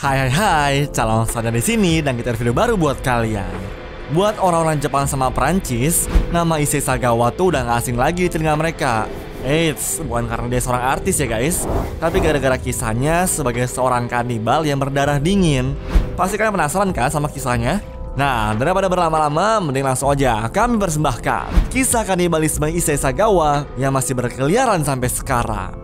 Hai hai hai, calon sadar di sini dan kita video baru buat kalian. Buat orang-orang Jepang sama Prancis, nama Issei Sagawa tuh udah gak asing lagi di telinga mereka. Eits, bukan karena dia seorang artis ya guys, tapi gara-gara kisahnya sebagai seorang kanibal yang berdarah dingin. Pasti kalian penasaran kan sama kisahnya? Nah, daripada berlama-lama, mending langsung aja kami persembahkan kisah kanibalisme Issei Sagawa yang masih berkeliaran sampai sekarang.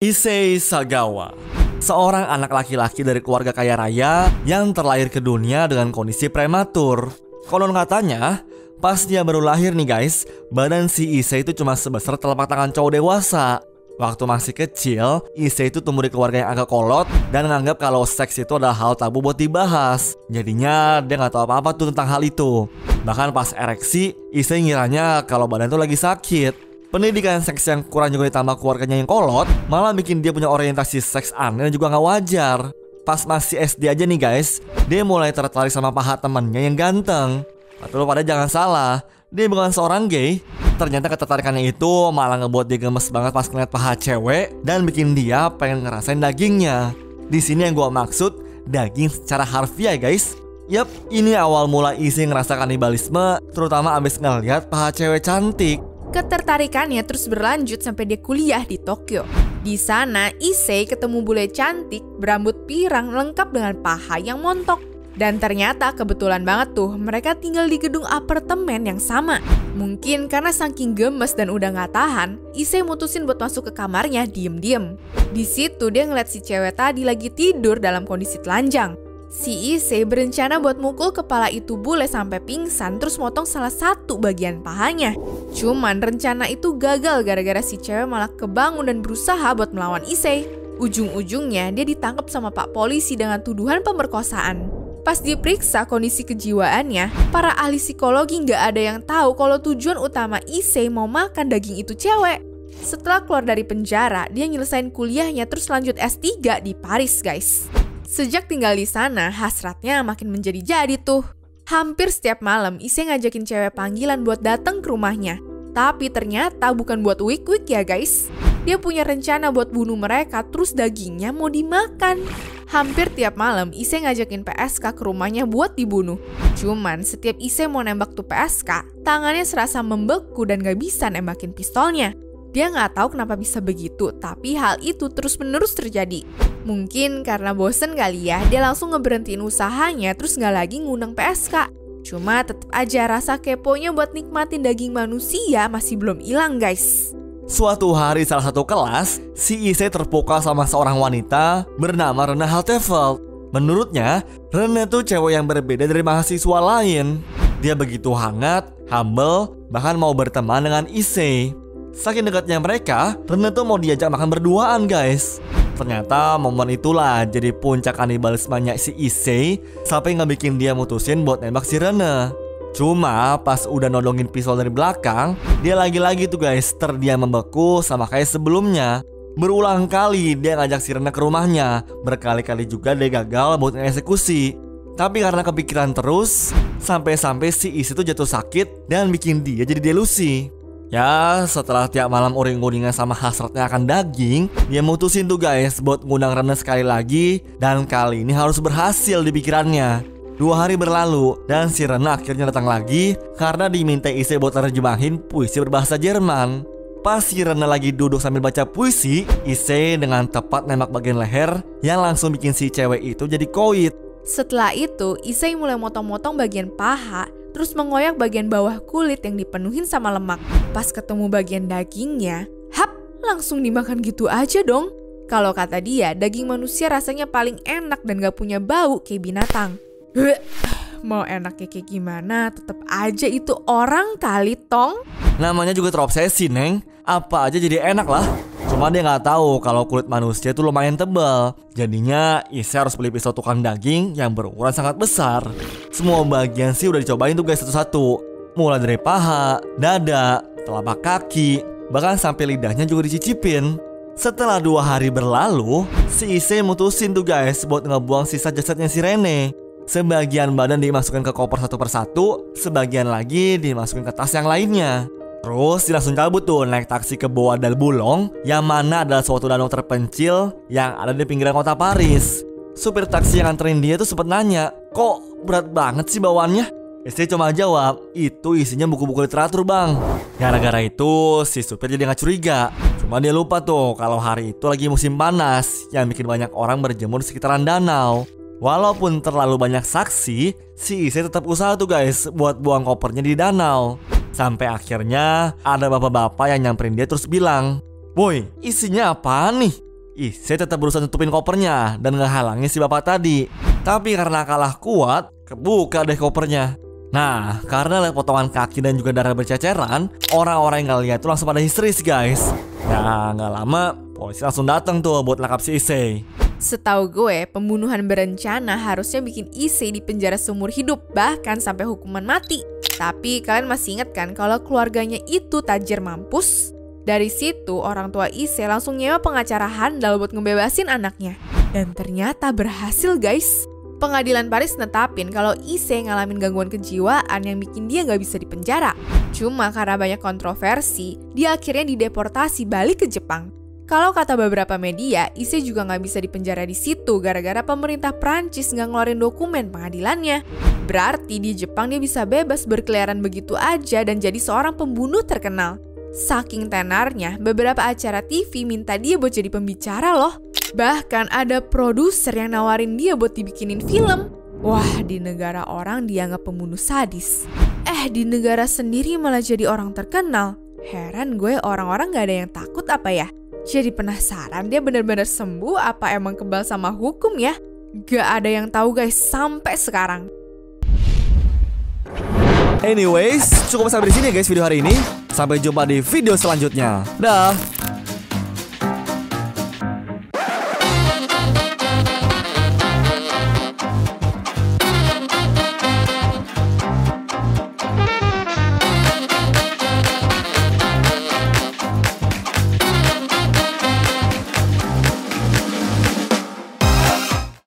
Issei Sagawa Seorang anak laki-laki dari keluarga kaya raya yang terlahir ke dunia dengan kondisi prematur Konon katanya, pas dia baru lahir nih guys Badan si Issei itu cuma sebesar telapak tangan cowok dewasa Waktu masih kecil, Issei itu tumbuh di keluarga yang agak kolot dan menganggap kalau seks itu adalah hal tabu buat dibahas. Jadinya dia nggak tahu apa-apa tuh tentang hal itu. Bahkan pas ereksi, Issei ngiranya kalau badan itu lagi sakit. Pendidikan seks yang kurang juga ditambah keluarganya yang kolot Malah bikin dia punya orientasi seks aneh dan juga gak wajar. Pas masih SD aja nih guys Dia mulai tertarik sama paha temannya yang ganteng. Lo pada jangan salah Dia bukan seorang gay. Ternyata ketertarikannya itu malah ngebuat dia gemes banget pas ngeliat paha cewek Dan bikin dia pengen ngerasain dagingnya. Di sini yang gue maksud daging secara harfiah guys. Yap, ini awal mula isi ngerasa kanibalisme, terutama abis ngeliat paha cewek cantik. Ketertarikannya terus berlanjut sampai dia kuliah di Tokyo. Di sana, Issei ketemu bule cantik, berambut pirang lengkap dengan paha yang montok. Dan ternyata kebetulan banget tuh, mereka tinggal di gedung apartemen yang sama. Mungkin karena saking gemes dan udah gak tahan, Issei mutusin buat masuk ke kamarnya diem-diem. Di situ dia ngeliat si cewek tadi lagi tidur dalam kondisi telanjang. Si Issei berencana buat mukul kepala itu bule sampai pingsan terus motong salah satu bagian pahanya. Cuman rencana itu gagal gara-gara si cewek malah kebangun dan berusaha buat melawan Issei. Ujung-ujungnya dia ditangkap sama pak polisi dengan tuduhan pemerkosaan. Pas diperiksa kondisi kejiwaannya, para ahli psikologi nggak ada yang tahu kalau tujuan utama Issei mau makan daging itu cewek. Setelah keluar dari penjara, dia nyelesain kuliahnya terus lanjut S3 di Paris, guys. Sejak tinggal di sana, hasratnya makin menjadi-jadi tuh. Hampir setiap malam, Ise ngajakin cewek panggilan buat datang ke rumahnya. Tapi ternyata bukan buat wik-wik ya guys. Dia punya rencana buat bunuh mereka, terus dagingnya mau dimakan. Hampir tiap malam, Ise ngajakin PSK ke rumahnya buat dibunuh. Cuman, setiap Ise mau nembak tuh PSK, tangannya serasa membeku dan gak bisa nembakin pistolnya. Dia nggak tahu kenapa bisa begitu, tapi hal itu terus-menerus terjadi. Mungkin karena bosen kali ya, dia langsung ngeberhentiin usahanya terus nggak lagi ngundang PSK. Cuma tetap aja rasa keponya buat nikmatin daging manusia masih belum hilang guys. Suatu hari salah satu kelas, si Ise terpukau sama seorang wanita bernama Rena Haltefeld. Menurutnya, Rena tuh cewek yang berbeda dari mahasiswa lain. Dia begitu hangat, humble, bahkan mau berteman dengan Ise. Saking dekatnya mereka, Rene tuh mau diajak makan berduaan guys. Ternyata momen itulah jadi puncak kanibalismenya si Issei sampai nggak bikin dia mutusin buat nembak si Rene. Cuma pas udah nodongin pistol dari belakang, dia lagi-lagi tuh guys terdiam membeku sama kayak sebelumnya. Berulang kali dia ngajak si Rene ke rumahnya, berkali-kali juga dia gagal buat eksekusi. Tapi karena kepikiran terus, sampai-sampai si Issei tuh jatuh sakit dan bikin dia jadi delusi. Ya, setelah tiap malam uring-uringan sama hasratnya akan daging, dia mutusin tuh guys buat ngundang Rene sekali lagi dan kali ini harus berhasil di pikirannya. Dua hari berlalu dan si Rene akhirnya datang lagi karena diminta isi buat terjemahin puisi berbahasa Jerman. Pas si Rene lagi duduk sambil baca puisi, Ise dengan tepat nembak bagian leher yang langsung bikin si cewek itu jadi koit. Setelah itu, Ise mulai motong-motong bagian paha terus mengoyak bagian bawah kulit yang dipenuhin sama lemak. Pas ketemu bagian dagingnya, hap, langsung dimakan gitu aja dong. Kalau kata dia, daging manusia rasanya paling enak dan gak punya bau kayak binatang. Mau enaknya kayak gimana, tetap aja itu orang kali tong. Namanya juga terobsesi, Neng. Apa aja jadi enak lah. Cuma dia nggak tahu kalau kulit manusia itu lumayan tebal. Jadinya Ise harus beli pisau tukang daging yang berukuran sangat besar. Semua bagian sih udah dicobain tuh guys satu-satu. Mulai dari paha, dada, telapak kaki, bahkan sampai lidahnya juga dicicipin. Setelah dua hari berlalu, si Ise mutusin tuh guys buat ngebuang sisa jasadnya si Rene. Sebagian badan dimasukkan ke koper satu persatu, sebagian lagi dimasukin ke tas yang lainnya. Terus dia langsung cabut tuh naik taksi ke Boa del Bulong yang mana adalah suatu danau terpencil yang ada di pinggiran kota Paris. Supir taksi yang nganterin dia tuh sempet nanya, kok berat banget sih bawaannya? Istri cuma jawab, itu isinya buku-buku literatur bang. Gara-gara itu si supir jadi nggak curiga. Cuma dia lupa tuh kalau hari itu lagi musim panas yang bikin banyak orang berjemur di sekitaran danau. Walaupun terlalu banyak saksi, si Ise tetap usaha tuh guys buat buang kopernya di danau. Sampai akhirnya ada bapak-bapak yang nyamperin dia terus bilang, Boy, isinya apa nih? Ise tetap berusaha tutupin kopernya dan ngehalangi si bapak tadi. Tapi karena kalah kuat, kebuka deh kopernya. Nah, karena lihat potongan kaki dan juga darah berceceran, orang-orang yang ngeliat itu langsung pada histeris guys. Nah, nggak lama, polisi langsung datang tuh buat lakap si Ise. Setahu gue, pembunuhan berencana harusnya bikin Issei di penjara seumur hidup, bahkan sampai hukuman mati. Tapi kalian masih ingat kan kalau keluarganya itu tajir mampus? Dari situ, orang tua Issei langsung nyewa pengacara handal buat ngebebasin anaknya. Dan ternyata berhasil guys. Pengadilan Paris netapin kalau Issei ngalamin gangguan kejiwaan yang bikin dia nggak bisa dipenjara. Cuma karena banyak kontroversi, dia akhirnya dideportasi balik ke Jepang. Kalau kata beberapa media, Ise juga nggak bisa dipenjara di situ gara-gara pemerintah Prancis nggak ngeluarin dokumen pengadilannya. Berarti di Jepang dia bisa bebas berkeliaran begitu aja dan jadi seorang pembunuh terkenal. Saking tenarnya, beberapa acara TV minta dia buat jadi pembicara loh. Bahkan ada produser yang nawarin dia buat dibikinin film. Wah, di negara orang dianggap pembunuh sadis. Eh, di negara sendiri malah jadi orang terkenal. Heran gue orang-orang gak ada yang takut apa ya? Jadi penasaran dia benar-benar sembuh apa emang kebal sama hukum ya? Gak ada yang tahu guys sampai sekarang. Anyways, cukup sampai di sini guys video hari ini. Sampai jumpa di video selanjutnya. Dah.